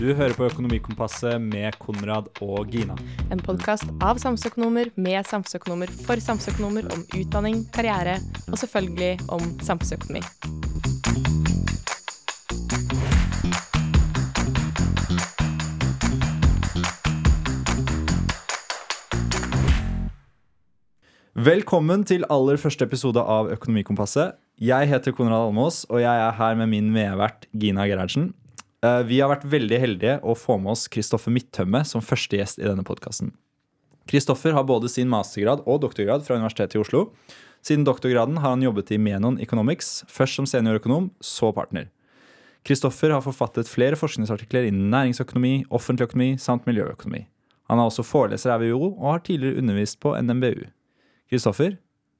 Du hører på Økonomikompasset med Konrad og Gina. En podkast av samfunnsøkonomer med samfunnsøkonomer for samfunnsøkonomer om utdanning, karriere og selvfølgelig om samfunnsøkonomi. Velkommen til aller første episode av Økonomikompasset. Jeg heter Konrad Almås, og jeg er her med min medvert Gina Gerhardsen. Eh, Vi har vært veldig heldige å få med oss Kristoffer Midtømme som første gjest i denne podkasten. Kristoffer har både sin mastergrad og doktorgrad fra Universitetet i Oslo. Siden doktorgraden har han jobbet i Menon Economics, først som seniorøkonom, så partner. Kristoffer har forfattet flere forskningsartikler innen næringsøkonomi, offentlig økonomi samt miljøøkonomi. Han er også foreleser her ved UiO og har tidligere undervist på NMBU. Kristoffer,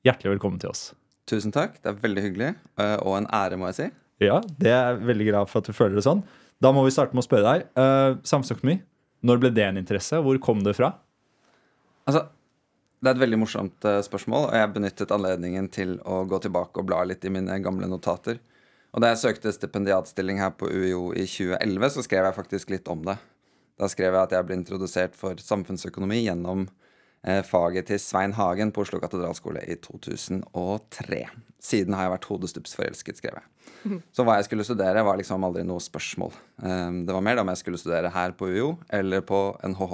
hjertelig velkommen til oss. Tusen takk. Det er veldig hyggelig. eh, Og en ære, må jeg si. Ja, det er veldig glad for at du føler det sånn. Da må vi starte med å spørre deg. Uh, samfunnsøkonomi, når ble det en interesse? Hvor kom det fra? Altså, det er et veldig morsomt uh, spørsmål, og jeg benyttet anledningen til å gå tilbake og bla litt i mine gamle notater. Og da jeg søkte stipendiatstilling her på UiO i 2011, så skrev jeg faktisk litt om det. Da skrev jeg at jeg ble introdusert for samfunnsøkonomi gjennom faget til Svein Hagen på Oslo katedralskole i 2003. Siden har jeg vært hodestups forelsket, skrev jeg. Så hva jeg skulle studere, var liksom aldri noe spørsmål. Eh, det var mer om jeg skulle studere her på UiO eller på NHH.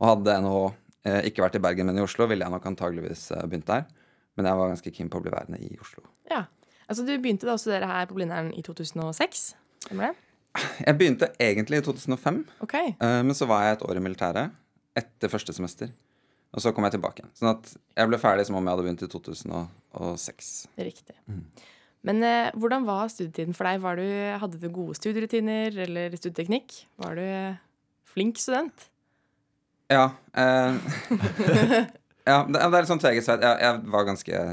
Og hadde NHH eh, ikke vært i Bergen, men i Oslo, ville jeg nok antageligvis eh, begynt der. Men jeg var ganske keen på å bli værende i Oslo. Ja, altså Du begynte da å studere her på Blindern i 2006? Stemmer det? Jeg begynte egentlig i 2005, Ok. eh, men så var jeg et år i militæret etter første semester. Og så kom jeg tilbake igjen. Sånn at jeg ble ferdig som om jeg hadde begynt i 2006. Riktig. Men eh, hvordan var studietiden for deg? Var du, hadde du gode studierutiner eller studieteknikk? Var du flink student? Ja. Eh, ja, det, det er litt sånn tveget sverd. Jeg, jeg var ganske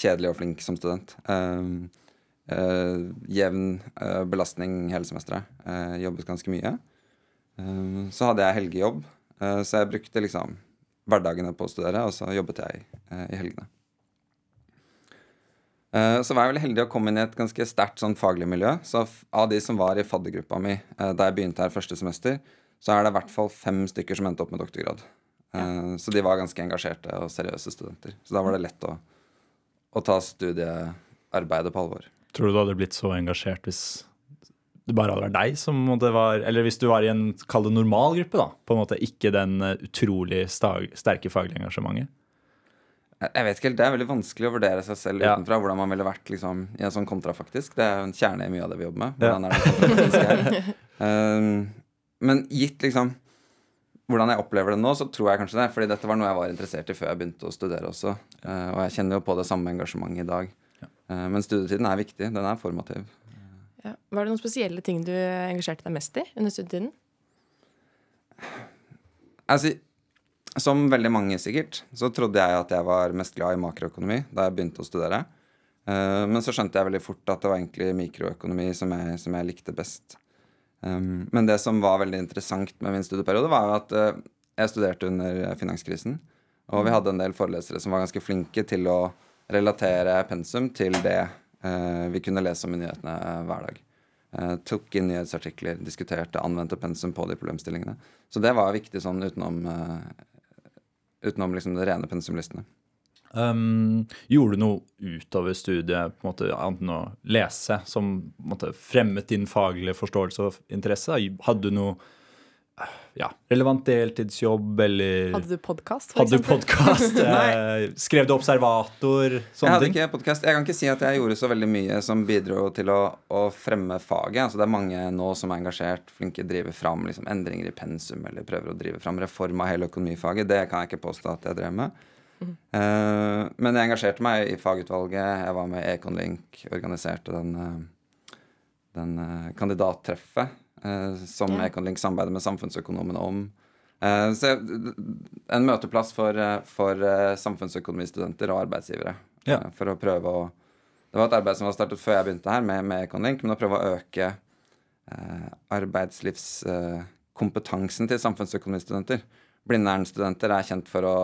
kjedelig og flink som student. Eh, eh, jevn eh, belastning hele semesteret. Eh, jobbet ganske mye. Så hadde jeg helgejobb, eh, så jeg brukte liksom hverdagene på å studere, og så jobbet jeg eh, i helgene. Eh, Så var jeg veldig heldig å komme inn i et ganske sterkt sånn faglig miljø. Så av de som var i faddergruppa mi eh, da jeg begynte her første semester, så er det i hvert fall fem stykker som endte opp med doktorgrad. Eh, Så de var ganske engasjerte og seriøse studenter. Så da var det lett å, å ta studiearbeidet på alvor. Tror du du hadde blitt så engasjert hvis det bare hadde vært deg som måtte var Eller hvis du var i en kall det normal gruppe, da. På en måte Ikke den eh, utrolig stag, sterke faglige engasjementet. Jeg vet ikke helt, Det er veldig vanskelig å vurdere seg selv Ja. utenfra. Hvordan man ville vært liksom, i en sånn kontrafaktisk. Det er jo en kjerne i mye av det vi jobber med. Ja. Er det? Um, men gitt liksom hvordan jeg opplever det nå, så tror jeg kanskje det. Fordi dette var noe jeg var interessert i før jeg begynte å studere også. Uh, og jeg kjenner jo på det samme engasjementet i dag. Uh, men studietiden er viktig. Den er formativ. Ja. Var det noen spesielle ting du engasjerte deg mest i under studietiden? Altså, som veldig mange sikkert, så trodde jeg at jeg var mest glad i makroøkonomi da jeg begynte å studere. Eh, men så skjønte jeg veldig fort at det var egentlig mikroøkonomi som jeg, som jeg likte best. Um, men det som var veldig interessant med min studieperiode, var at eh, jeg studerte under finanskrisen. Og vi hadde en del forelesere som var ganske flinke til å relatere pensum til det vi kunne lese om i nyhetene eh, hver dag. Eh, tok inn nyhetsartikler, diskuterte, anvendte pensum på de problemstillingene. Så det var viktig sånn utenom, eh, utenom liksom de rene pensumlistene. Um, gjorde du noe utover studiet, på en måte, annet enn å lese, som måte, fremmet din faglige forståelse og interesse? Hadde du noe eh, ja, relevant deltidsjobb, eller Hadde du podkast? Hadde du podkast? eh, skrev du observator? Jeg hadde ting? ikke podcast. Jeg kan ikke si at jeg gjorde så veldig mye som bidro til å, å fremme faget. Altså, det er mange nå som er engasjert, flinke driver fram liksom, endringer i pensum eller prøver å drive fram reform av hele økonomifaget. Det kan jeg ikke påstå at jeg drev med. Eh, men jeg engasjerte meg i fagutvalget. Jeg var med i Econlink, organiserte den, eh, den eh, kandidattreffet eh, som Ja. linke samarbeider med samfunnsøkonomene om. Eh, så jeg, en møteplass for, eh, for samfunnsøkonomistudenter og arbeidsgivere. Ja. eh, For å prøve å Det var et arbeid som var startet før jeg begynte her, med, med Econlink, men å prøve å øke eh, arbeidslivskompetansen til samfunnsøkonomistudenter. Blindern-studenter er kjent for å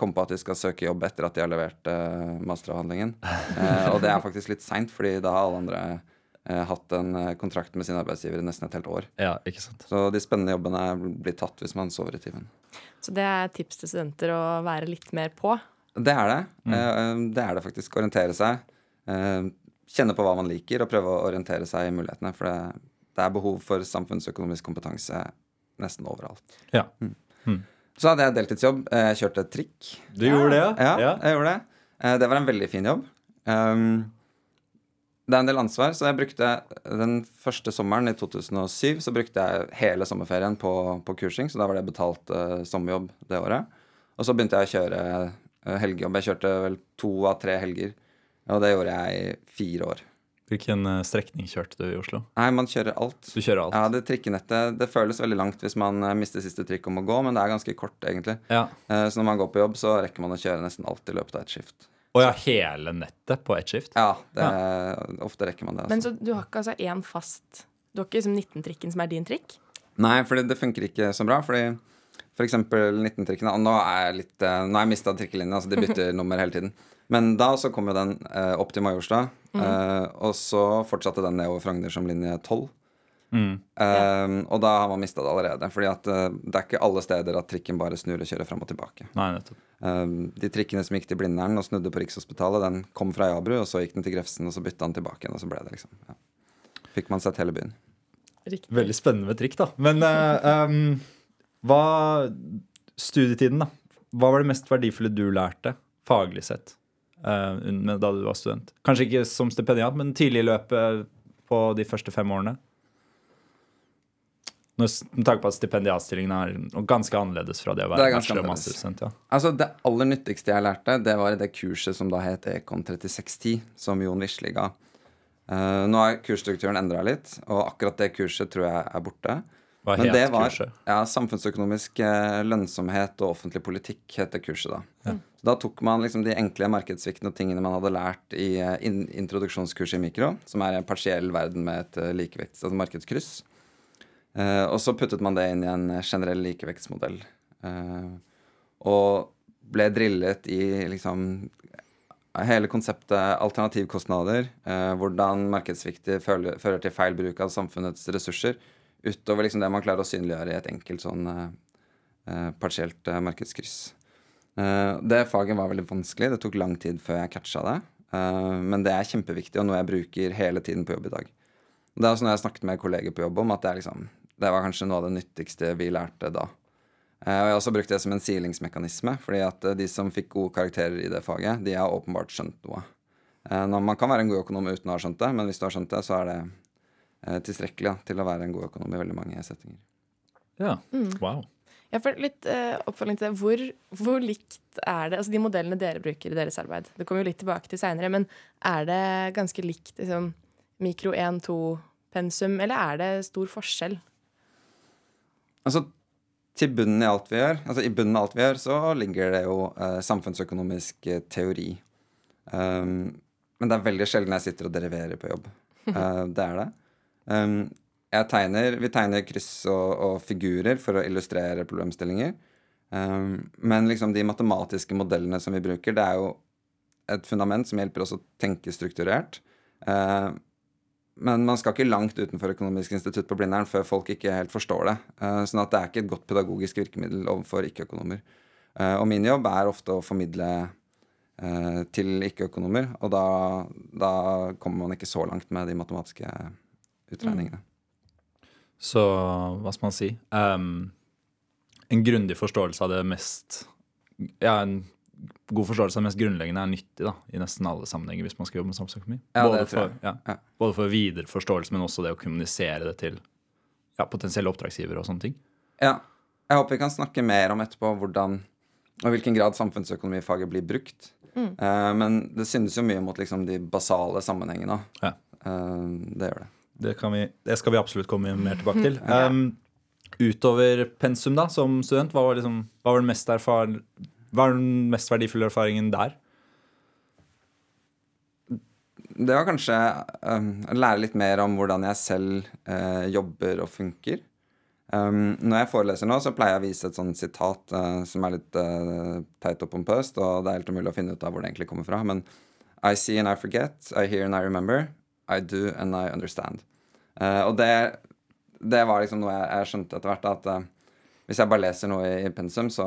komme på at de skal søke jobb etter at de har levert eh, masteravhandlingen. Eh, og det er faktisk litt seint, fordi da har alle andre hatt en eh, kontrakt med sin arbeidsgiver i nesten et helt år. Ja, ikke sant. Så de spennende jobbene blir tatt hvis man sover i timen. Så det er tips til studenter å være litt mer på. Det er det. Eh, Det er det faktisk. Orientere seg. Eh, Kjenne på hva man liker, og prøve å orientere seg i mulighetene. For det, det er behov for samfunnsøkonomisk kompetanse nesten overalt. Ja. Så hadde jeg deltidsjobb. Eh, Jeg kjørte trikk. Du gjorde det, Ja, ja? jeg gjorde det. Eh, Det var en veldig fin jobb. Um, det er en del ansvar, så jeg brukte den første sommeren i 2007 så brukte jeg hele sommerferien på, på kursing, så da var det betalt uh, sommerjobb det året. Og så begynte jeg å kjøre uh, helgejobb. Jeg kjørte vel to av tre helger, og det gjorde jeg i fire år. Hvilken eh, strekning kjørte du i Oslo? Nei, man kjører alt. Du kjører alt? Ja, det trikkenettet det føles veldig langt hvis man mister siste trikk om å gå, men det er ganske kort, egentlig. Ja. Så når man går på jobb, så rekker man å kjøre nesten alt i løpet av et skift. Og ja, hele nettet på ett skift? Ja, det, ofte rekker man det. Men Altså. så du har ikke altså én fast Du har ikke liksom 19-trikken som er din trikk? Nei, for det funker ikke så bra. Fordi for eksempel 19-trikkene Nå er jeg litt eh, Nå har jeg mista trikkelinja, så de bytter nummer hele tiden. Men da så kom jo den eh, opp til Majorstua, eh, og så fortsatte den nedover Frogner som linje 12. Mm. Um, og da har man mista det allerede. Fordi at uh, det er ikke alle steder at trikken bare snur og kjører fram og tilbake. Nei, nettopp. Eh, de trikkene som gikk til Blindern og snudde på Rikshospitalet, den kom fra Jabru, og så gikk den til Grefsen, og så bytta den tilbake igjen, og så ble det liksom ja. Fikk man sett hele byen. Riktig. Veldig spennende med trikk, da. Men uh, um, hva Studietiden, da. Hva var det mest verdifulle du lærte, faglig sett, uh, da du var student? Kanskje ikke som stipendiat, men tidlig i løpet på de første fem årene? Med tanke på at stipendiatstillingen er ganske annerledes fra det å være ganske bachelor- og masterstudent. Ja. Altså, Det aller nyttigste jeg lærte, det var i det kurset som da het Econ 3610, som Jon Wisle ga. Uh, nå er kursstrukturen endra litt, og akkurat det kurset tror jeg er borte. Hva Men het det var kurset? ja, samfunnsøkonomisk eh, lønnsomhet og offentlig politikk het det kurset da. Så da tok man liksom de enkle markedssviktene og tingene man hadde lært i eh, introduksjonskurset i mikro, som er en partiell verden med et likevekts, altså markedskryss. Eh, og så puttet man det inn i en eh, generell likevektsmodell. Eh, og ble drillet i liksom hele konseptet alternativkostnader, eh, hvordan markedssvikt fører til feil bruk av samfunnets ressurser, utover liksom det man klarer å synliggjøre i et enkelt sånn eh, partielt eh, markedskryss. Det faget var veldig vanskelig. Det tok lang tid før jeg catcha det. Men det er kjempeviktig, og noe jeg bruker hele tiden på jobb i dag. Det er også noe jeg har snakket med kolleger på jobb om, at det, er liksom, det var kanskje noe av det nyttigste vi lærte da. Eh, og jeg har også brukt det som en silingsmekanisme, fordi at eh, de som fikk gode karakterer i det faget, de har åpenbart skjønt noe. Eh, når man kan være en god økonom uten å ha skjønt det, men hvis du har skjønt det, så er det eh, tilstrekkelig ja, til å være en god økonom i veldig mange settinger. Ja. Wow. Jeg får litt eh, oppfølging til det. Hvor, hvor likt er det altså de modellene dere bruker i deres arbeid? Det kommer jo litt tilbake til seinere, men er det ganske likt liksom, mikro 1-2-pensum, eller er det stor forskjell? Altså, til bunnen i alt vi gjør, altså i bunnen av alt vi gjør, så ligger det jo eh, samfunnsøkonomisk eh, teori. Um, men det er veldig sjelden jeg sitter og deriverer på jobb. Uh, det er det. Um, jeg tegner, vi tegner kryss og, og figurer for å illustrere problemstillinger. Um, men liksom de matematiske modellene som vi bruker, det er jo et fundament som hjelper oss å tenke strukturert. Eh, men man skal ikke langt utenfor Økonomisk institutt på Blindern før folk ikke helt forstår det. Eh, sånn at det er ikke et godt pedagogisk virkemiddel overfor ikke-økonomer. Eh, og min jobb er ofte å formidle eh, til ikke-økonomer, og da, da kommer man ikke så langt med de matematiske utregningene. Så hva skal man si um, En grundig forståelse av det mest Ja, en god forståelse av det mest grunnleggende er nyttig da, i nesten alle sammenhenger hvis man skal jobbe med samfunnsøkonomi. Ja, både, for, ja, Ja. både for videre forståelse, men også det å kommunisere det til ja, potensielle oppdragsgivere og sånne ting. Ja. Jeg håper vi kan snakke mer om etterpå hvordan og hvilken grad samfunnsøkonomifaget blir brukt. Eh, men det synes jo mye mot liksom, de basale sammenhengene. Ja. Uh, det gjør det. Det, kan vi, det skal vi absolutt komme mer tilbake til. Ehm, utover pensum, da, som student, hva var, liksom, hva var den mest erfar hva er den mest verdifulle erfaringen der? Det var kanskje um, å lære litt mer om hvordan jeg selv uh, jobber og funker. Um, når jeg foreleser nå, så pleier jeg å vise et sånt sitat uh, som er litt uh, teit og pompøst, og det er helt umulig å finne ut av hvor det egentlig kommer fra. Men I see and I forget, I hear and I remember, I do and I understand. Uh, og det, det var liksom noe jeg, jeg skjønte etter hvert, at eh, hvis jeg bare leser noe i pensum, så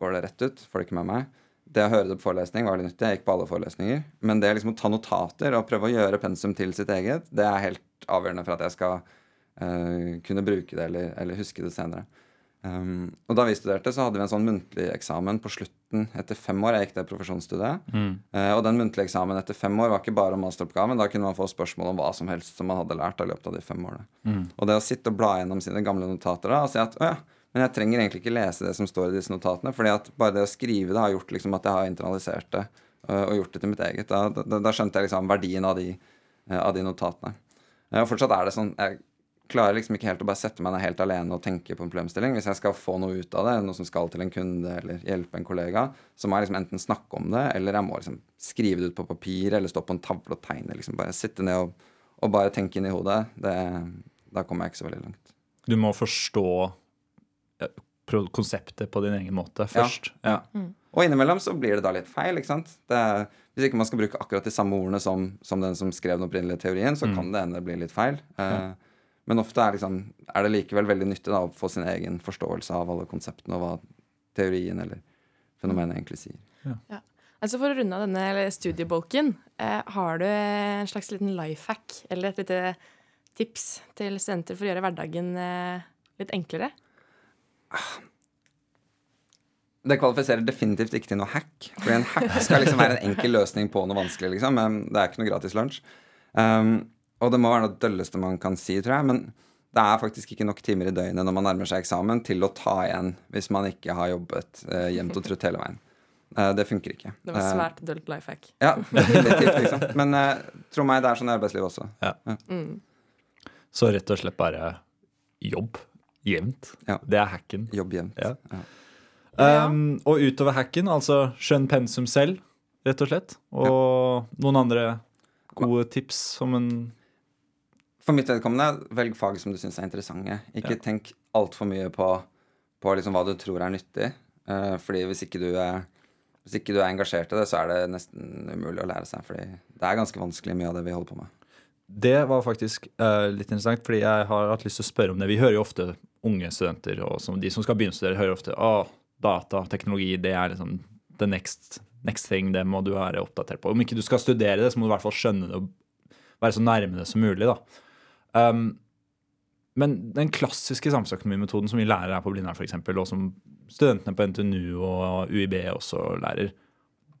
går det rett ut. Får det ikke med meg. Det å høre det på forelesning var veldig nyttig. Jeg gikk på alle forelesninger. Men det liksom å ta notater og prøve å gjøre pensum til sitt eget, det er helt avgjørende for at jeg skal uh, kunne bruke det eller, eller huske det senere. Um, og da vi studerte, så hadde vi en sånn muntlig eksamen på slutten etter fem år. Jeg gikk det profesjonsstudiet. Eh, og den muntlige eksamen etter fem år var ikke bare om masteroppgaven. Da kunne man få spørsmål om hva som helst som man hadde lært i løpet av de fem årene. Og det å sitte og bla gjennom sine gamle notater da og si at å ja, men jeg trenger egentlig ikke lese det som står i disse notatene, fordi at bare det å skrive det har gjort liksom at jeg har internalisert det øh, og gjort det til mitt eget. Da, da, da skjønte jeg liksom verdien av de, øh, av de notatene. Eh, Og fortsatt er det sånn Jeg klarer liksom ikke helt å bare sette meg ned helt alene og tenke på en problemstilling. Hvis jeg skal få noe ut av det, noe som skal til en kunde eller hjelpe en kollega, så må jeg liksom enten snakke om det, eller jeg må liksom skrive det ut på papir eller stå på en tavle og tegne. liksom Bare sitte ned og, og bare tenke inn i hodet. Det, da kommer jeg ikke så veldig langt. Du må forstå konseptet på din egen måte først. Ja. Og innimellom så blir det da litt feil. ikke sant? Det, er- hvis ikke man skal bruke akkurat de samme ordene som, som den som skrev den opprinnelige teorien, så kan det hende det blir litt feil. Eh, Men ofte er, liksom, er det likevel veldig nyttig da, å få sin egen forståelse av alle konseptene og hva teorien eller fenomenet egentlig sier. Ja. Altså For å runde av denne studiebolken, eh, har du en slags liten life hack eller et lite tips til studenter for å gjøre hverdagen eh, litt enklere? Det kvalifiserer definitivt ikke til noe hack. For en hack skal liksom være en enkel løsning på noe vanskelig. liksom, men Det er ikke noe gratis lunsj. Um, og det må være det dølleste man kan si, tror jeg. Men det er faktisk ikke nok timer i døgnet når man nærmer seg eksamen, til å ta igjen hvis man ikke har jobbet uh, jevnt og trutt hele veien. Uh, det funker ikke. Det var svært svært dølt life hack. ja, definitivt, liksom. Men uh, tro meg, det er sånn i arbeidslivet også. Så rett og slett bare jobb jevnt. Ja. Det er hacken. Jobb jevnt. Ja. Um, og utover hacken, altså skjønn pensum selv, rett og slett. Og noen andre gode tips som en For mitt vedkommende, velg fag som du syns er interessante. Ikke Ja. tenk altfor mye på, på liksom hva du tror er nyttig. Uh, fordi hvis ikke, du er, hvis ikke du er engasjert i det, så er det nesten umulig å lære seg. Fordi det er ganske vanskelig mye av det vi holder på med. Det var faktisk uh, litt interessant, fordi jeg har hatt lyst til å spørre om det. Vi hører jo ofte unge studenter, og som, de som skal begynne å studere, hører ofte at data, teknologi, det er liksom the next, next thing, det må du være oppdatert på. Om ikke du skal studere det, så må du i hvert fall skjønne det og være så nærme det som mulig. da. Um, men den klassiske samfunnsøkonomimetoden som vi lærer her på Blindern, eksempel, og som studentene på NTNU og UiB også lærer,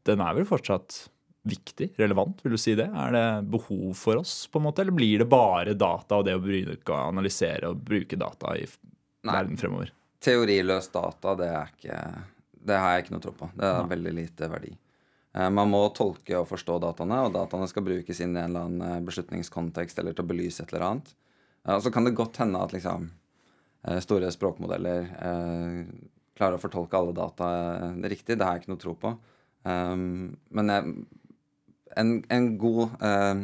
den er vel fortsatt viktig, relevant, vil du si det? Er det behov for oss, på en måte, eller blir det bare data og det å bruke, analysere og bruke data i Nei. verden fremover? Teoriløs data, det er ikke Det har jeg ikke noe tro på. Det er veldig lite verdi. Eh, Man må tolke og forstå dataene, og dataene skal brukes inn i en eller annen eh, beslutningskontekst eller til å belyse et eller annet. Eh, Og så kan det godt hende at liksom store språkmodeller eh, klarer å fortolke alle data riktig. Det har jeg ikke noe tro på. Um, men jeg, en, en god eh,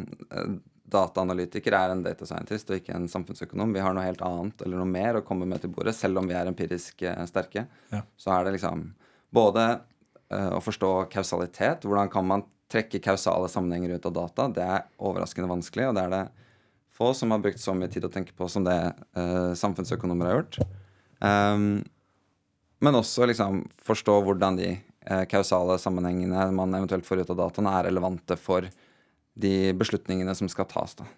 dataanalytiker er en data scientist og ikke en samfunnsøkonom. Vi har noe helt annet eller noe mer å komme med til bordet, selv om vi er empirisk eh, sterke. Ja. Så er det liksom både uh, å forstå kausalitet. Hvordan kan man trekke kausale sammenhenger ut av data? Det er overraskende vanskelig, og det er det få som har brukt så mye tid å tenke på som det uh, samfunnsøkonomer har gjort. Um, men også liksom forstå hvordan de uh, kausale sammenhengene man eventuelt får ut av dataene, er relevante for de beslutningene som skal tas. da.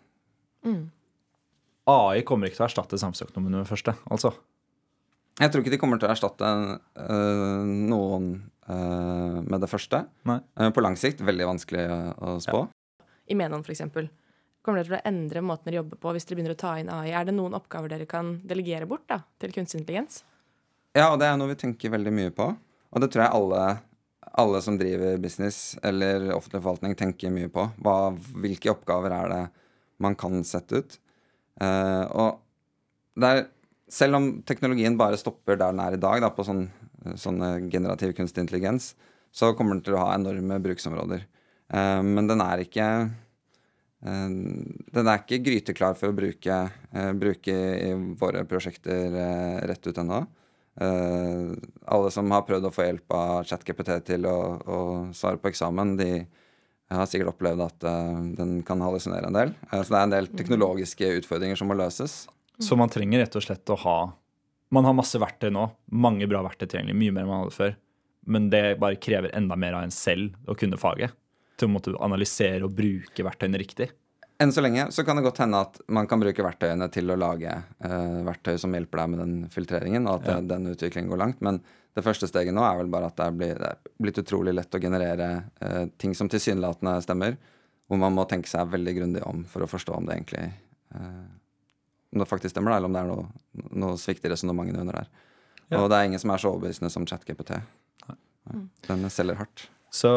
AI kommer ikke til å erstatte samfunnsøkonomien med første. altså. Jeg tror ikke de kommer til å erstatte øh, noen øh, med det første. Nei. Eh, på lang sikt veldig vanskelig å, spå. spå. I Menon, for eksempel. Kommer dere til å endre måten dere jobber på hvis dere begynner å ta inn AI? Er det noen oppgaver dere kan delegere bort da, til kunstig intelligens? Ja, og det er noe vi tenker veldig mye på. Og det tror jeg alle, alle som driver business eller offentlig forvaltning, tenker mye på. Hva, hvilke oppgaver er det man kan sette ut? Uh, og det er, selv om teknologien bare stopper der den er i dag, da, på sånn, generativ kunstig intelligens, så kommer den til å ha enorme bruksområder. Uh, men den er ikke eh, den er ikke gryteklar for å bruke, bruke i våre prosjekter rett ut ennå. Eh, alle som har prøvd å få hjelp av ChatGPT til å, å svare på eksamen, de har sikkert opplevd at uh, den kan hallusinere en del. Uh, så det er en del teknologiske utfordringer som må løses. Så man trenger rett og slett å ha Man har masse verktøy nå. Mange bra verktøy tilgjengelig. Mye mer enn man hadde før. Men det bare krever enda mer av en selv å kunne faget. Til å måtte analysere og bruke verktøyene riktig. Enn så lenge så kan det godt hende at man kan bruke verktøyene til å lage eh, verktøy som hjelper deg med den filtreringen, og at Ja. eh, den utviklingen går langt. Men det første steget nå er vel bare at det er blitt, det er blitt utrolig lett å generere eh, ting som tilsynelatende stemmer, hvor man må tenke seg veldig grundig om for å forstå om det egentlig eh, Om det faktisk stemmer, eller om det er noe, noe svikt i resonnementene under der. Ja. Og det er ingen som er så overbevisende som ChatGPT. Den selger hardt. Så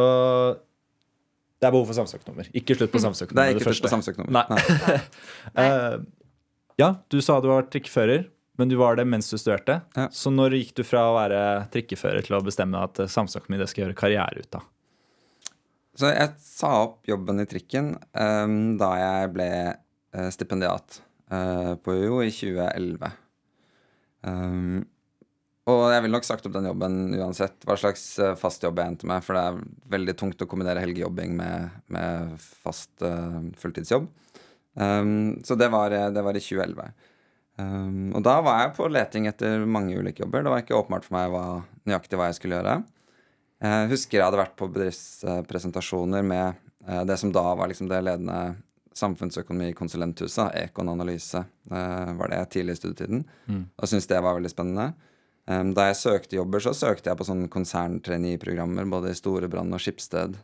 det er behov for samsøknummer. Ikke slutt på samsøknummer. Det er ikke det slutt på samsøknummer. Nei. Eh, ja, du sa du var trikkefører, men du var det mens du studerte. Ja. Så når gikk du fra å være trikkefører til å bestemme at eh, samsøknummer det skal gjøre karriere ut av? Så jeg sa opp jobben i trikken um, da jeg ble eh, stipendiat uh, på UiO i 2011. Ehm, og jeg ville nok sagt opp den jobben uansett hva slags eh, fast jobb jeg endte med, for det er veldig tungt å kombinere helgejobbing med, med fast uh, fulltidsjobb. Um, så det var, det var i 2011. Um, og da var jeg på leting etter mange ulike jobber. Det var ikke åpenbart for meg hva, nøyaktig hva jeg skulle gjøre. Jeg husker jeg hadde vært på bedriftspresentasjoner med uh, det som da var liksom det ledende samfunnsøkonomikonsulenthuset, Ekon Analyse, uh, var det tidlig i studietiden. Og syntes det var veldig spennende. Um, Da jeg søkte jobber, så søkte jeg på sånne konserntrainee-programmer både i Storebrand og Skipsted.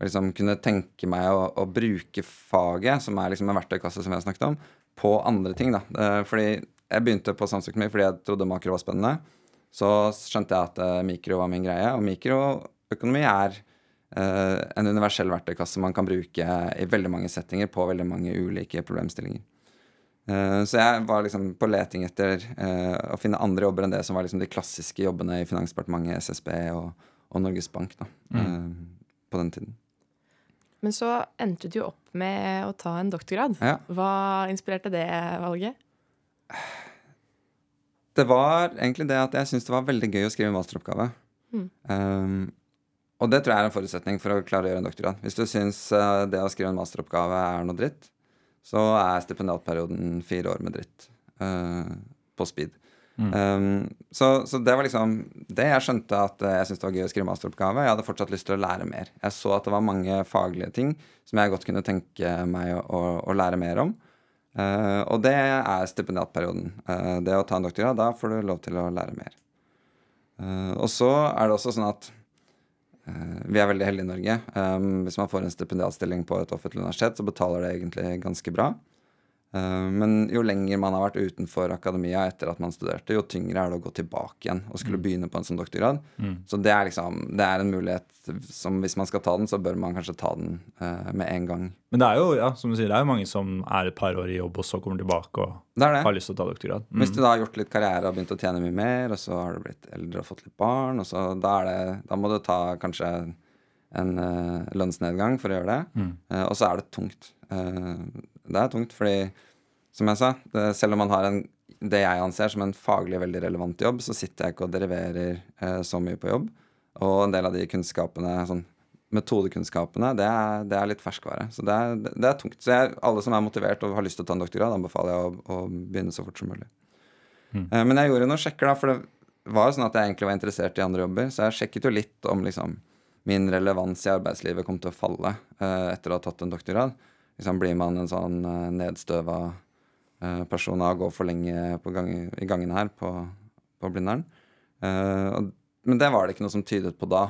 Og liksom kunne tenke meg å, å bruke faget, som er liksom en verktøykasse som jeg snakket om, på andre ting. da. Uh, Fordi jeg begynte på samfunnsøkonomi fordi jeg trodde makro var spennende. Så skjønte jeg at uh, mikro var min greie, og mikroøkonomi er uh, en universell verktøykasse man kan bruke i veldig mange settinger på veldig mange ulike problemstillinger. Eh, Så jeg var liksom på leting etter eh, å finne andre jobber enn det som var liksom de klassiske jobbene i Finansdepartementet, SSB og, og Norges Bank da, mm. på den tiden. Men så endte du jo opp med å ta en doktorgrad. Ja. Hva inspirerte det valget? Det var egentlig det at jeg syntes det var veldig gøy å skrive masteroppgave. Um, og det tror jeg er en forutsetning for å klare å gjøre en doktorgrad. Hvis du syns eh, det å skrive en masteroppgave er noe dritt, så er stipendiatperioden fire år med dritt uh, på speed. Um, så, så det var liksom det jeg skjønte at eh, jeg syntes det var gøy å skrive masteroppgave. Jeg hadde fortsatt lyst til å lære mer. Jeg så at det var mange faglige ting som jeg godt kunne tenke meg å, å, å lære mer om. Uh, og det er stipendiatperioden. Uh, det å ta en doktorgrad, da får du lov til å lære mer. Og så er det også sånn at vi er veldig heldige i Norge. Um, hvis man får en stipendiatstilling på et offentlig universitet, så betaler det egentlig ganske bra. Eh, men jo lenger man har vært utenfor akademia etter at man studerte, jo tyngre er det å gå tilbake igjen og skulle begynne på en sånn doktorgrad. Så det er liksom Det er en mulighet som hvis man skal ta den, så bør man kanskje ta den eh, med en gang. Men det er jo ja, som du sier, det er jo mange som er et par år i jobb og så kommer tilbake og Det det. har lyst til å ta doktorgrad. Mm. Hvis du da har gjort litt karriere og begynt å tjene mye mer, og så har du blitt eldre og fått litt barn, og så da, det, da må du ta kanskje en uh, lønnsnedgang for å gjøre det. Eh, og så er det tungt. Eh, det er tungt fordi, som jeg sa, det, selv om man har en, det jeg anser som en faglig veldig relevant jobb, så sitter jeg ikke og deriverer eh, så mye på jobb. Og en del av de kunnskapene, sånn metodekunnskapene, det er, det er litt ferskvare. Så det er, det er tungt. Så jeg, alle som er motivert og har lyst til å ta en doktorgrad, anbefaler jeg å, å begynne så fort som mulig. Eh, Men jeg gjorde noen sjekker, da, for det var jo sånn at jeg egentlig var interessert i andre jobber. Så jeg sjekket jo litt om liksom, min relevans i arbeidslivet kom til å falle eh, etter å ha tatt en doktorgrad. Liksom, blir man en sånn eh, nedstøva eh, person av å gå for lenge gang, i gangen her på, på Blindern? Eh, men det var det ikke noe som tydet på da.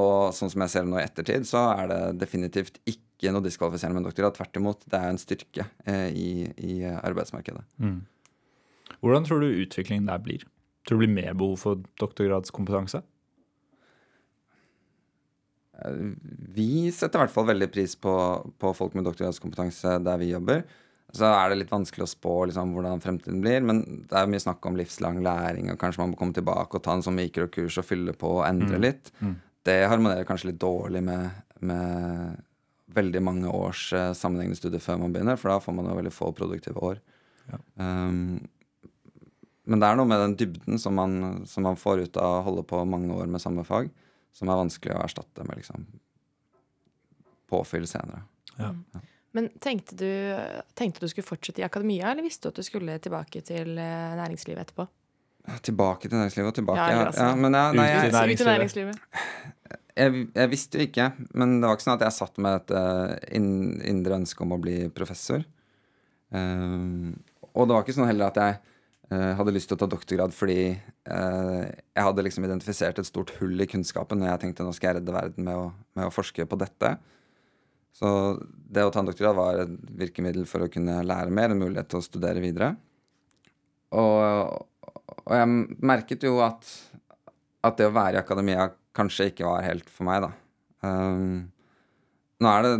Og sånn som jeg ser det nå i ettertid, så er det definitivt ikke noe diskvalifiserende med en doktorgrad. Tvert imot. Det er en styrke i, i arbeidsmarkedet. Hvordan tror du utviklingen der blir? Tror du det blir mer behov for doktorgradskompetanse? Vi setter i hvert fall veldig pris på, på folk med doktorgradskompetanse der vi jobber. Så er det litt vanskelig å spå liksom, hvordan fremtiden blir, men det er mye snakk om livslang læring, og kanskje man må komme tilbake og ta en sånn mikrokurs og fylle på og endre litt. Det harmonerer kanskje litt dårlig med, med veldig mange års eh, sammenhengende studier før man begynner, for da får man jo veldig få produktive år. Um, men det er noe med den dybden som man, som man får ut av å holde på mange år med samme fag, som er vanskelig å erstatte med liksom påfyll senere. Ja. Men tenkte du, tenkte du skulle fortsette i akademia, eller visste du at du skulle tilbake til eh, næringslivet etterpå? Tilbake til næringslivet og tilbake Ja, ja, men jeg, nei, jeg, jeg, ut i Næringslivet. næringslivet. jeg, jeg visste jo ikke, men det var ikke sånn at jeg satt med et uh, indre ønske om å bli professor. Um, og det var ikke sånn heller at jeg eh, hadde lyst til å ta doktorgrad fordi uh, jeg hadde liksom identifisert et stort hull i kunnskapen når jeg tenkte nå skal jeg redde verden med å, med å forske på dette. Så det å ta en doktorgrad var et virkemiddel for å kunne lære mer, en mulighet til å studere videre. Og, og jeg merket jo at, at det å være i akademia kanskje ikke var helt for meg, da. Um, nå er det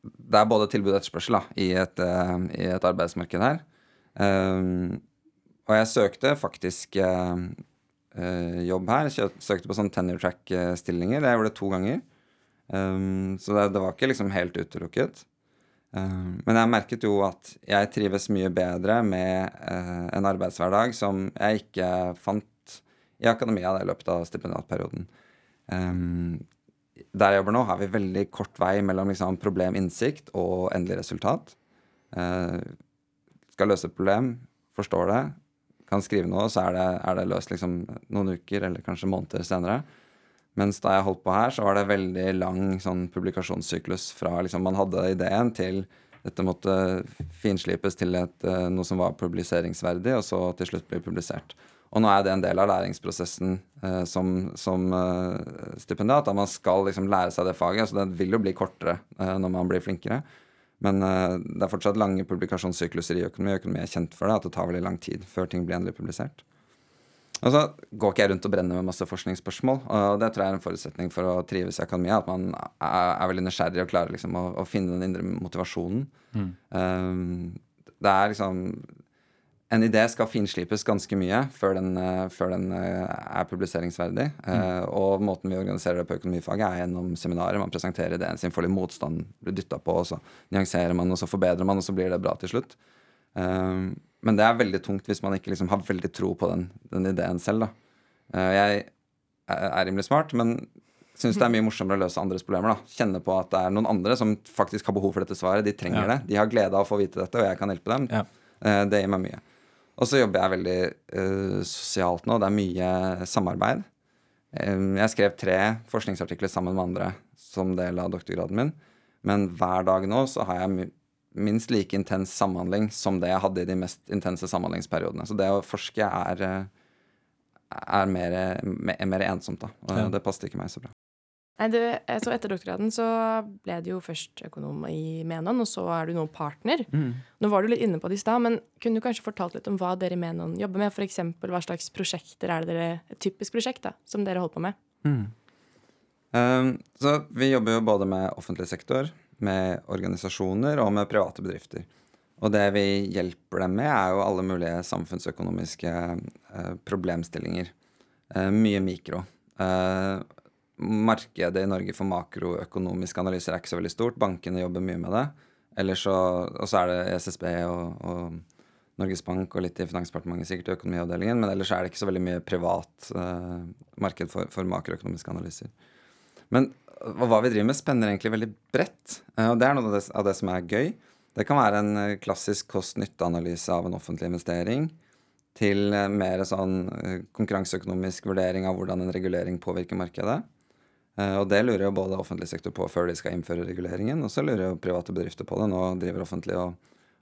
Det er både tilbud og etterspørsel da, i, et, i et arbeidsmarked her. Um, og jeg søkte faktisk uh, jobb her. Søkte på sånn tenure track-stillinger. Jeg gjorde det to ganger. Um, så det, det var ikke liksom helt utelukket. Um, men jeg merket jo at jeg trives mye bedre med eh, en arbeidshverdag som jeg ikke fant i akademia i løpet av stipendiatperioden. Um, der jeg jobber nå, har vi veldig kort vei mellom liksom, probleminnsikt og endelig resultat. Eh, skal løse et problem, forstår det, kan skrive noe, så er det, er det løst liksom, noen uker eller kanskje måneder senere. Mens da jeg holdt på her, så var det veldig lang sånn publikasjonssyklus fra liksom man hadde ideen til dette måtte finslipes til et, eh, noe som var publiseringsverdig, og så til slutt bli publisert. Og nå er det en del av læringsprosessen eh, som, som eh, stipendiat. At man skal liksom lære seg det faget. Så det vil jo bli kortere eh, når man blir flinkere. Men eh, det er fortsatt lange publikasjonssykluser i økonomi. Økonomi er kjent for det, at det tar veldig lang tid før ting blir endelig publisert. Og så går ikke jeg rundt og brenner med masse forskningsspørsmål. Og det tror jeg er en forutsetning for å trives i akademia. At man er, veldig nysgjerrig og klarer liksom å, å finne den indre motivasjonen. Um, det er liksom En idé skal finslipes ganske mye før den, eh, før den eh, er publiseringsverdig. Eh, og måten vi organiserer det på økonomifaget, er gjennom seminarer. Man presenterer ideen sin, får litt motstand, blir dytta på, og så nyanserer man, og så forbedrer man, og så blir det bra til slutt. Men det er veldig tungt hvis man ikke liksom har veldig tro på den, den ideen selv. Da. Jeg er, rimelig smart, men syns det er mye morsommere å løse andres problemer. da. Kjenne på at det er noen andre som faktisk har behov for dette svaret. De trenger Ja. det. De har glede av å få vite dette, og jeg kan hjelpe dem. Ja. Det gir meg mye. Og så jobber jeg veldig uh, sosialt nå. Det er mye samarbeid. Um, jeg skrev tre forskningsartikler sammen med andre som del av doktorgraden min. Men hver dag nå så har jeg mi- minst like intens samhandling som det jeg hadde i de mest intense samhandlingsperiodene. Så det å forske er, eh, er mer, mer, mer ensomt, da. Og Ja. det passet ikke meg så bra. Nei, du, så etter doktorgraden så ble du jo først økonom i Menon, og så er du nå partner. Nå var du litt inne på det i stad, men kunne du kanskje fortalt litt om hva dere i Menon jobber med? F.eks. hva slags prosjekter er det dere, et typisk prosjekt da, som dere holder på med? Um, så vi jobber jo både med offentlig sektor, med organisasjoner og med private bedrifter. Og det vi hjelper dem med, er jo alle mulige samfunnsøkonomiske uh, problemstillinger. Uh, mye mikro. Eh, markedet i Norge for makroøkonomiske analyser er ikke så veldig stort. Bankene jobber mye med det. Så, og så er det SSB og, og Norges Bank og litt i Finansdepartementet sikkert i økonomiavdelingen. Men ellers er det ikke så veldig mye privat eh, marked for, for makroøkonomiske analyser. Men hva vi driver med, spenner egentlig veldig bredt. eh, Og det er noe av det, av det som er gøy. Det kan være en eh, klassisk kost-nytte-analyse av en offentlig investering. Til eh, mer sånn konkurranseøkonomisk vurdering av hvordan en regulering påvirker markedet. Eh, Og det lurer jo både offentlig sektor på før de skal innføre reguleringen, og så lurer jo private bedrifter på det. Nå driver offentlig og,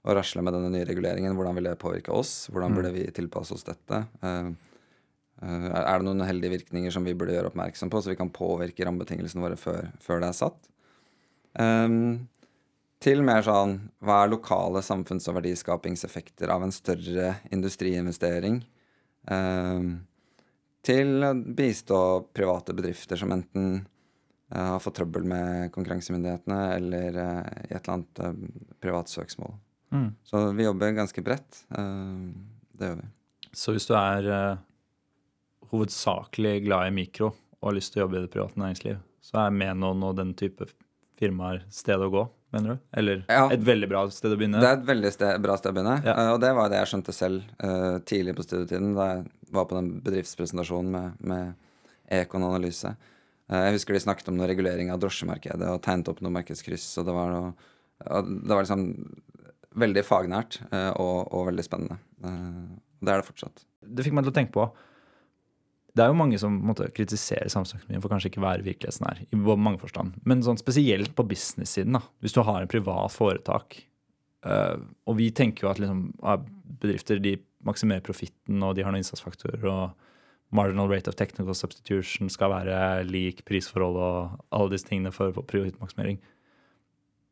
og rasler med denne nye reguleringen. Hvordan vil det påvirke oss? Hvordan burde vi tilpasse oss dette? Eh, Eh, Er det noen uheldige virkninger som vi burde gjøre oppmerksom på, så vi kan påvirke rammebetingelsene våre før, før det er satt? Um, til mer sånn hva er lokale samfunns- og verdiskapingseffekter av en større industriinvestering? Ehm, til å bistå private bedrifter som enten eh, har fått trøbbel med konkurransemyndighetene eller eh, i et eller annet eh, privat søksmål. Mm. Så vi jobber ganske bredt. Ehm, det gjør vi. Så hvis du er hovedsakelig glad i mikro og har lyst til å jobbe i det private næringsliv, så er Menon og den type firmaer stedet å gå, mener du? Eller Ja. et veldig bra sted å begynne? Det er et veldig sted, bra sted å begynne. Ja. Uh, og det var det jeg skjønte selv uh, tidlig på studietiden, da jeg var på den bedriftspresentasjonen med, med Econ Analyse. Uh, jeg husker de snakket om noe regulering av drosjemarkedet og tegnet opp noe markedskryss. Og det var, noe, og det var liksom veldig fagnært og, og, veldig spennende. Det er det fortsatt. Det fikk meg til å tenke på Det er jo mange som måtte kritisere samfunnsøkonomien for kanskje ikke være virkelighetsnær. i mange forstand. Men sånn spesielt på business-siden. da. Hvis du har en privat foretak, og vi tenker jo at liksom, bedrifter de maksimerer profitten, og de har noen innsatsfaktorer. og marginal rate of technical substitution skal være lik prisforhold og alle disse tingene for, profittmaksimering.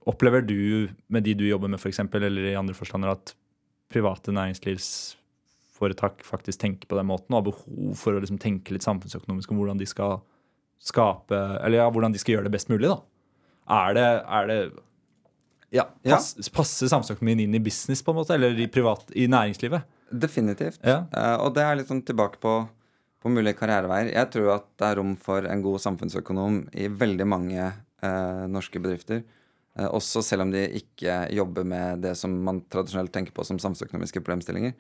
Opplever du med de du jobber med, for eksempel, eller i andre forstander, at private næringslivsforetak faktisk tenker på den måten og har behov for å liksom tenke litt samfunnsøkonomisk om hvordan de skal skape Eller ja, hvordan de skal gjøre det best mulig, da? Er det, er det ja, pass, ja. Passer samfunnsøkonomien inn i business, på en måte, eller i, privat, i næringslivet? Definitivt. Ja. Uh, og det er litt sånn tilbake på på mulige karriereveier. Jeg tror at det er rom for en god samfunnsøkonom i veldig mange uh, norske bedrifter. Uh, også selv om de ikke jobber med det som man tradisjonelt tenker på som samfunnsøkonomiske problemstillinger.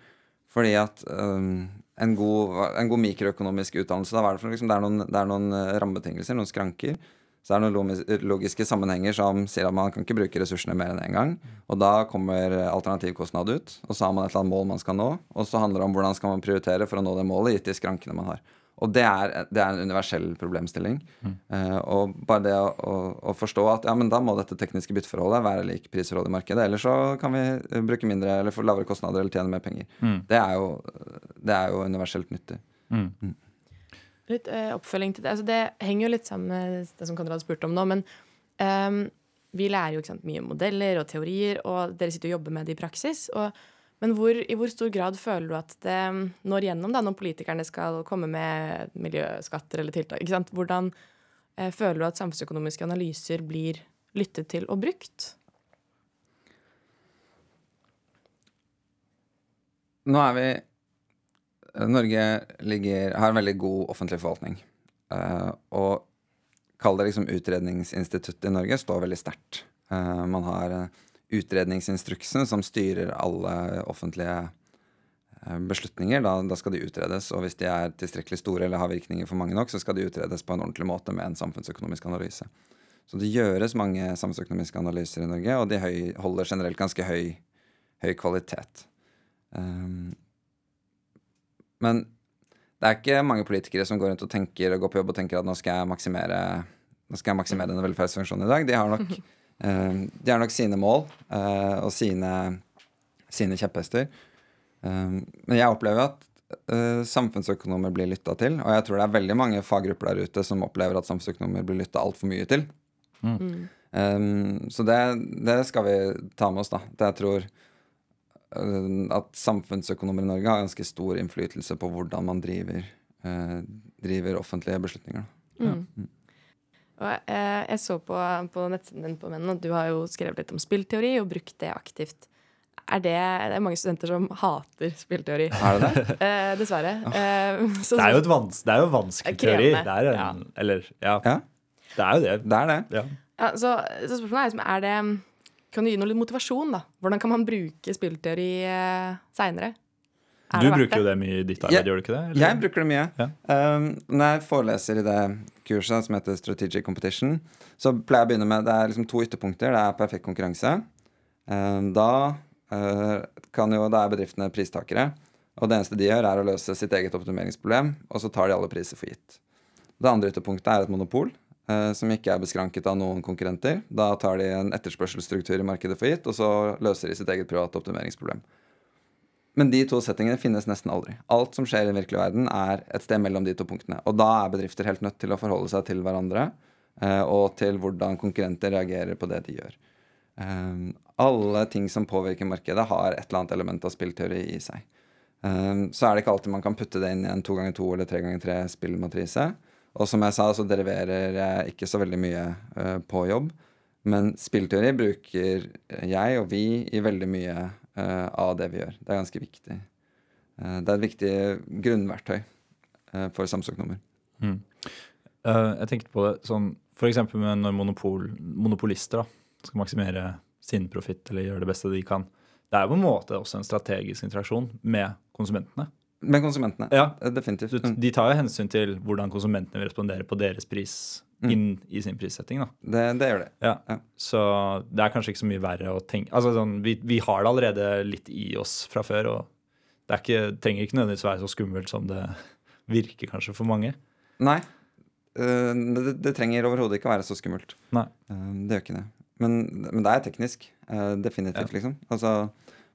Fordi at um, en, god, en, god, mikroøkonomisk utdannelse da, det, liksom, det, er noen, det er noen eh, rammebetingelser, noen skranker. Så det er noen logiske sammenhenger som sier at man kan ikke bruke ressursene mer enn én en gang. Og da kommer alternativkostnad ut, og så har man et eller annet mål man skal nå. Og så handler det om hvordan skal man prioritere for å nå det målet, gitt de skrankene man har. Og det er, det er en universell problemstilling. Mm. Uh, og bare det å, å, å, forstå at ja, men da må dette tekniske bytteforholdet være lik prisforholdet i markedet. Ellers så kan vi bruke mindre eller få lavere kostnader eller tjene mer penger. Mm. Det, er jo, det, er jo, universelt nyttig. Mm. mm. Litt uh, oppfølging til det. Altså, det henger jo litt sammen med det som Konrad spurte om nå. Men um, vi lærer jo sant, mye modeller og teorier, og dere sitter og jobber med det i praksis. Og, men hvor, i hvor stor grad føler du at det når gjennom da, når politikerne skal komme med miljøskatter eller tiltak? Hvordan eh, føler du at samfunnsøkonomiske analyser blir lyttet til og brukt? Nå er vi Norge ligger, har en veldig god offentlig forvaltning. Uh, og kall det liksom Utredningsinstituttet i Norge står veldig sterkt. Uh, man har uh, utredningsinstruksen som styrer alle offentlige beslutninger. Da, da, skal de utredes, og hvis de er tilstrekkelig store eller har virkninger for mange nok, så skal de utredes på en ordentlig måte med en samfunnsøkonomisk analyse. Så det gjøres mange samfunnsøkonomiske analyser i Norge, og de høy, holder generelt ganske høy, høy kvalitet. Um, men det er ikke mange politikere som går rundt og tenker og går på jobb og tenker at nå skal jeg maksimere, nå skal jeg maksimere denne velferdsfunksjonen i dag. De har nok, de har nok sine mål uh, og sine, sine kjepphester. Um, men jeg opplever at uh, samfunnsøkonomer blir lytta til. Og jeg tror det er veldig mange faggrupper der ute som opplever at samfunnsøkonomer blir lytta altfor mye til. Mm. Um, så det, det, skal vi ta med oss, da. Det jeg tror uh, at samfunnsøkonomer i Norge har ganske stor innflytelse på hvordan man driver, uh, driver offentlige beslutninger. Mm. Mm. Og, eh, jeg så på, på nettsiden din på Mennen at du har jo skrevet litt om spillteori og brukt det aktivt. Er det, det er mange studenter som hater spillteori. Er det det? eh, dessverre. Eh, så, det, er jo et vans, det er jo vanskelig teori. Det er en, ja. Eller, ja. ja. Det er jo det. Det er det. Ja. Ja, så, så, spørsmålet er, liksom, er det kan du gi noe litt motivasjon, da? Hvordan kan man bruke spillteori eh, seinere? Du bruker jo det mye i ditt arbeid, gjør du ikke det? Eller? Jeg bruker det mye. Ja. Um, når jeg foreleser i det kurset som heter Strategic Competition, så pleier jeg å begynne med Det er liksom to ytterpunkter. Det er perfekt konkurranse. Um, da uh, kan jo Da er bedriftene pristakere. Og det eneste de gjør, er å løse sitt eget optimeringsproblem, og så tar de alle priser for gitt. Det andre ytterpunktet er et monopol. Eh, som ikke er beskranket av noen konkurrenter. Da tar de en etterspørselsstruktur i markedet for gitt, og så løser de sitt eget private optimeringsproblem. Men de to settingene finnes nesten aldri. Alt som skjer i den virkelige verden, er et sted mellom de to punktene. Og da er bedrifter helt nødt til å forholde seg til hverandre, eh, og til hvordan konkurrenter reagerer på det de gjør. Eh, alle ting som påvirker markedet, har et eller annet element av spillteori i seg. Så er det ikke alltid man kan putte det inn i en to ganger to eller tre ganger tre spillmatrise. Og som jeg sa, så deriverer jeg ikke så veldig mye på jobb. Men spillteori bruker jeg og vi i veldig mye uh, av det vi gjør. Det er ganske viktig. Uh, det er et viktig grunnverktøy for samsøknummer. Mm. jeg tenkte på det sånn f.eks. når monopol, monopolister da, skal maksimere sin profitt eller gjøre det beste de kan. Det er på en måte også en strategisk interaksjon med konsumentene. Med konsumentene. Ja. Definitivt. Mm. De tar jo hensyn til hvordan konsumentene vil respondere på deres pris, inn i sin prissetting. da Det, det gjør det. ja. Ja. Så det er kanskje ikke så mye verre å tenke Altså sånn, vi, vi har det allerede litt i oss fra før, og det er ikke, trenger ikke nødvendigvis være så skummelt som det virker kanskje for mange. Nei. eh, det, det trenger overhodet ikke å være så skummelt. Nei. Eh, det gjør ikke det. Men, men det er teknisk. eh, definitivt, liksom. Altså,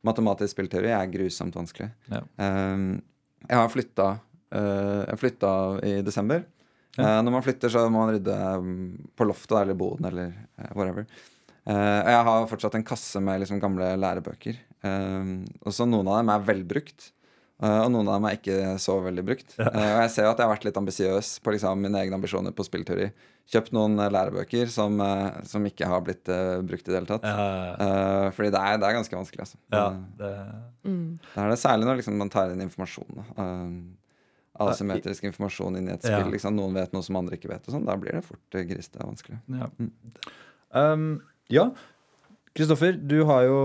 matematisk spillteori er grusomt vanskelig. Ja. Jeg har flytta Jeg flytta i desember. Ja. Eh, når man flytter, så må man rydde mm, på loftet eller boden eller eh, whatever. Eh, og jeg har fortsatt en kasse med liksom gamle lærebøker. Eh, og så noen av dem er velbrukt. eh, og noen av dem er ikke så veldig brukt. Eh, og jeg ser jo at jeg har vært litt ambisiøs på liksom, mine egne ambisjoner på spillteori. Kjøpt noen eh, lærebøker som, eh, som ikke har blitt eh, brukt i det hele tatt. Ja, Eh, fordi det er, det er ganske vanskelig, altså. ja, Eh, det, Mm. det er det særlig når liksom, man tar inn informasjon. Da. Um, asymmetrisk informasjon inn i et Ja. spill. Liksom. Noen vet noe som andre ikke vet. Og sånn. Da blir det fort uh, grisete og vanskelig. ja. Um, ja. Kristoffer, du har jo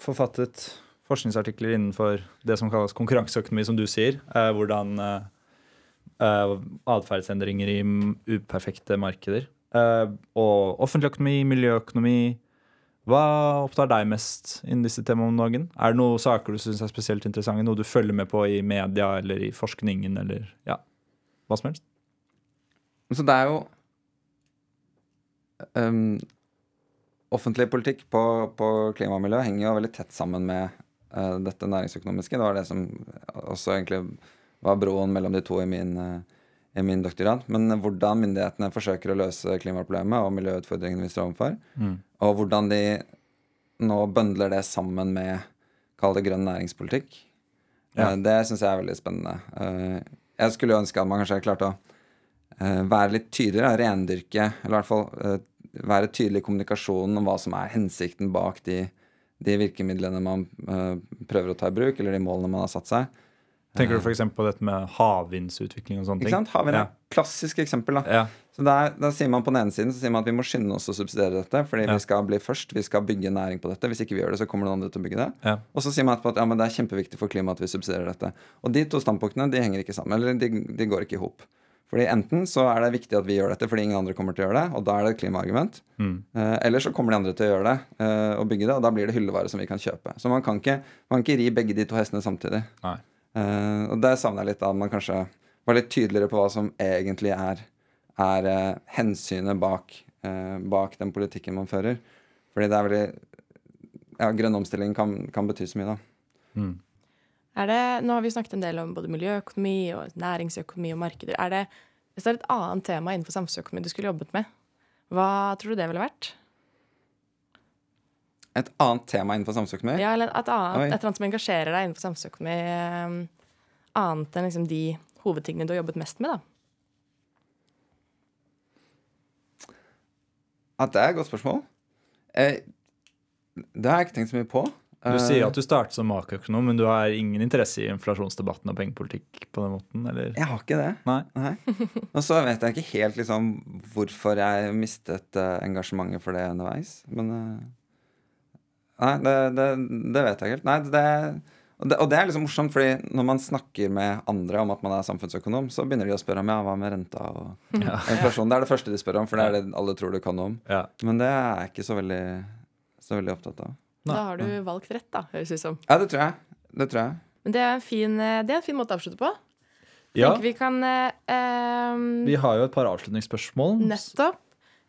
forfattet forskningsartikler innenfor det som kalles konkurranseøkonomi, som du sier. Eh, hvordan eh, eh, atferdsendringer i uperfekte markeder. Eh, og offentlig økonomi, miljøøkonomi. Hva opptar deg mest innen disse temaene om dagen? Er det noen saker du syns er spesielt interessante? Noe du følger med på i media eller i forskningen eller ja, hva som helst? Så det er jo um, Offentlig politikk på, på klima og miljø henger jo veldig tett sammen med uh, dette næringsøkonomiske. Det var det som også egentlig var broen mellom de to i min, uh, i min doktorgrad. Men hvordan myndighetene forsøker å løse klimaproblemet og miljøutfordringene vi står overfor, Mm. og hvordan de nå bøndler det sammen med Kall det grønn næringspolitikk. Ja. Eh, Det syns jeg er veldig spennende. Eh, Jeg skulle ønske at man kanskje klarte å eh, være litt tydeligere, rendyrke, eller i hvert fall være tydelig i kommunikasjonen om hva som er hensikten bak de, de virkemidlene man prøver å ta i bruk, eller de målene man har satt seg. Tenker du f.eks. på dette med havvindsutvikling og sånne ting? Ikke sant? Havvind er Ja. klassisk eksempel. da. Ja. Så der, der, sier man på den ene siden så sier man at vi må skynde oss å subsidiere dette, fordi Ja. vi skal bli først. Vi skal bygge næring på dette. Hvis ikke vi gjør det, så kommer noen andre til å bygge det. Ja. Og så sier man etterpå at ja, men det er kjempeviktig for klimaet at vi subsidierer dette. Og de to standpunktene de henger ikke sammen. Eller de, de går ikke i hop. Fordi enten så er det viktig at vi gjør dette fordi ingen andre kommer til å gjøre det, og da er det et klimaargument. Mm. Eh, eller så kommer de andre til å gjøre det eh, og bygge det, og da blir det hyllevare som vi kan kjøpe. Så man kan ikke, man kan ikke ri begge de to hestene samtidig. Nei. Eh, og der savner jeg litt at man kanskje var litt tydeligere på hva som egentlig er, er uh, hensynet bak, uh, bak den politikken man fører. Fordi det er veldig Ja, grønn omstilling kan, kan bety så mye, da. Mm. Er det, nå har vi snakket en del om både miljøøkonomi og næringsøkonomi og markeder. Er det, hvis det er et annet tema innenfor samfunnsøkonomi du skulle jobbet med, hva tror du det ville vært? Et annet tema innenfor samfunnsøkonomi? Ja, eller et, annet, et eller annet som engasjerer deg innenfor samfunnsøkonomi, Um, annet enn liksom de hovedtingene du har jobbet mest med, da? At det er et godt spørsmål. Eh, det har jeg ikke tenkt så mye på. Du Eh, sier at du startet som makroøkonom, men du har ingen interesse i inflasjonsdebatten og pengepolitikk på den måten, eller? Jeg har ikke det. Nei. Nei. Og så vet jeg ikke helt liksom hvorfor jeg mistet eh, engasjementet for det underveis. Men eh, Nei, det, det, det vet jeg ikke helt. Nei, det, og, det, og det er liksom morsomt, fordi når man snakker med andre om at man er samfunnsøkonom, så begynner de å spørre om ja, hva med renta og Ja. inflasjon. Det er det første de spør om, for det er det alle tror du kan noe om. Ja. Men det er jeg ikke så veldig, så veldig opptatt av. Nei. Da har du valgt rett, da, høres ut som. Ja, det tror jeg. Det tror jeg. Men det er en fin, det er en fin måte å avslutte på. ja. Vi kan eh, eh, Vi har jo et par avslutningsspørsmål. Nettopp.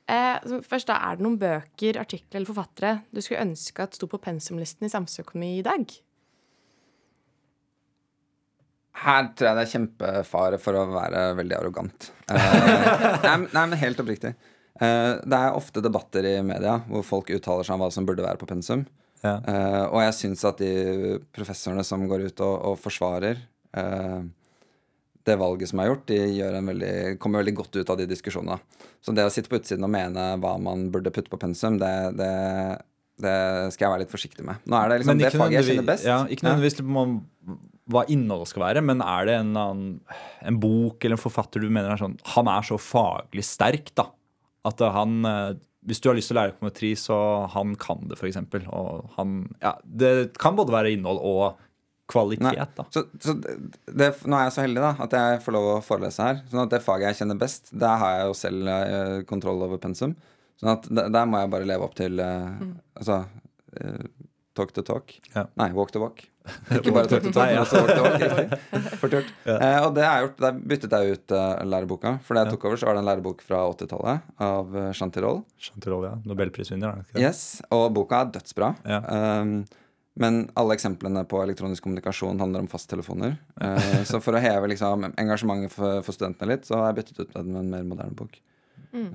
Eh, først da, Er det noen bøker, artikler eller forfattere du skulle ønske at sto på pensumlisten i samfunnsøkonomi i dag? Her tror jeg det er kjempefare for å være veldig arrogant. Eh, nei, nei, men helt oppriktig. Eh, det er ofte debatter i media hvor folk uttaler seg om hva som burde være på pensum. Ja. Eh, og jeg syns at de professorene som går ut og, og forsvarer eh, det valget som er gjort, de gjør en veldig, kommer veldig godt ut av de diskusjonene. Så det å sitte på utsiden og mene hva man burde putte på pensum, det, det, det skal jeg være litt forsiktig med. Nå er det liksom det faget jeg kjenner best. Ja, ikke nødvendigvis ja. hva innholdet skal være, men er det en, annen, en bok eller en forfatter du mener er sånn Han er så faglig sterk, da. At han eh, Hvis du har lyst til å lære økonometri, så han kan det, f.eks. Og han Ja, det kan både være innhold og kvalitet, da. Så, så det, nå er jeg så heldig da at jeg får lov å forelese her. Sånn at det faget jeg kjenner best, der har jeg jo selv eh, kontroll over pensum. Sånn at der, der må jeg bare leve opp til eh, Altså eh, talk to talk. Ja. Nei, walk to walk. Ikke bare talk to talk, men også walk to walk. Riktig. Fort gjort. Eh, og det har jeg gjort. Der byttet jeg ut uh, læreboka. For da jeg tok over, så var det en lærebok fra 80-tallet av uh, Chantirol, Tirole. Ja. Nobelprisvinner, er det ikke det? Yes, og boka er dødsbra. Ja. Um, men alle eksemplene på elektronisk kommunikasjon handler om fasttelefoner. Uh, så for å heve liksom, engasjementet for, for studentene litt, så har jeg byttet ut den med en mer moderne bok. Mm.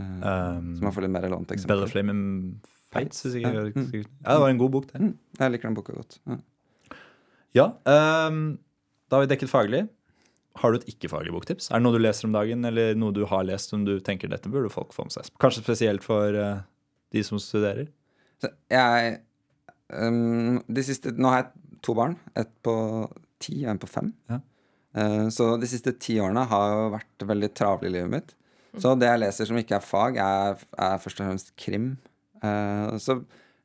Så man får litt mer relevante eksempler. Hvis ikke Ja. jeg husker. Ja, det var en god bok, det. Mm, jeg liker den boka godt. Ja. Ja, um, da har vi dekket faglig. Har du et ikke-faglig boktips? Er det noe du leser om dagen, eller noe du har lest som du tenker dette burde folk få med seg? Kanskje spesielt for uh, de som studerer? Så jeg um, de siste, Nå har jeg to barn. Et på ti og en på fem. Ja. Uh, så de siste ti årene har jo vært veldig travle i livet mitt. Så det jeg leser som ikke er fag, er, er først og fremst krim. Uh, så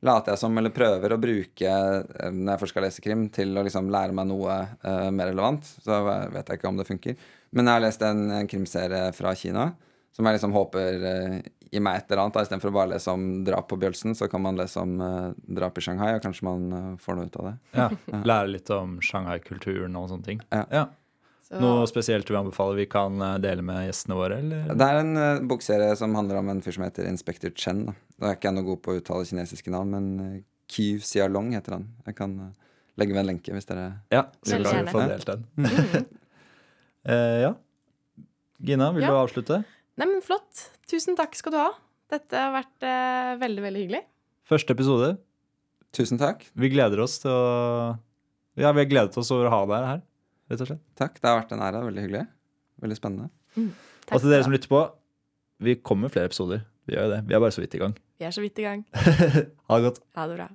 later jeg som, eller prøver å bruke, eh, når jeg først skal lese krim, til å liksom lære meg noe uh, mer relevant. Så vet jeg ikke om det funker. Men jeg har lest en, en krimserie fra Kina som jeg liksom håper uh, gir meg et eller annet. Istedenfor å bare lese om drap på Bjølsen, så kan man lese om uh, drap i Shanghai, og kanskje man uh, får noe ut av det. Ja. Lære litt om Shanghai-kulturen og sånne ting. Ja. Så, Noe spesielt du vil anbefale vi kan dele med gjestene våre? Eller? Det er en uh, bokserie som handler om en fyr som heter Inspector Chen. Da. Da er ikke jeg noe god på å uttale kinesiske navn, men uh, Qiu Xialong heter han. Jeg kan uh, legge ved en lenke hvis dere Ja, så kan vi få delt den. Eh, ja. Gina, vil Ja. du avslutte? Nei, men flott. Tusen takk skal du ha. Dette har vært eh, veldig, veldig hyggelig. Første episode. Tusen takk. Vi gleder oss til å Ja, vi har gledet oss over å ha deg her, rett og slett. Takk. Det har vært en ære. Veldig hyggelig. Veldig spennende. Takk Og til dere som lytter på, vi kommer med flere episoder. Vi gjør jo det. Vi er bare så vidt i gang. Vi er så vidt i gang. Ha det godt. Ha det bra.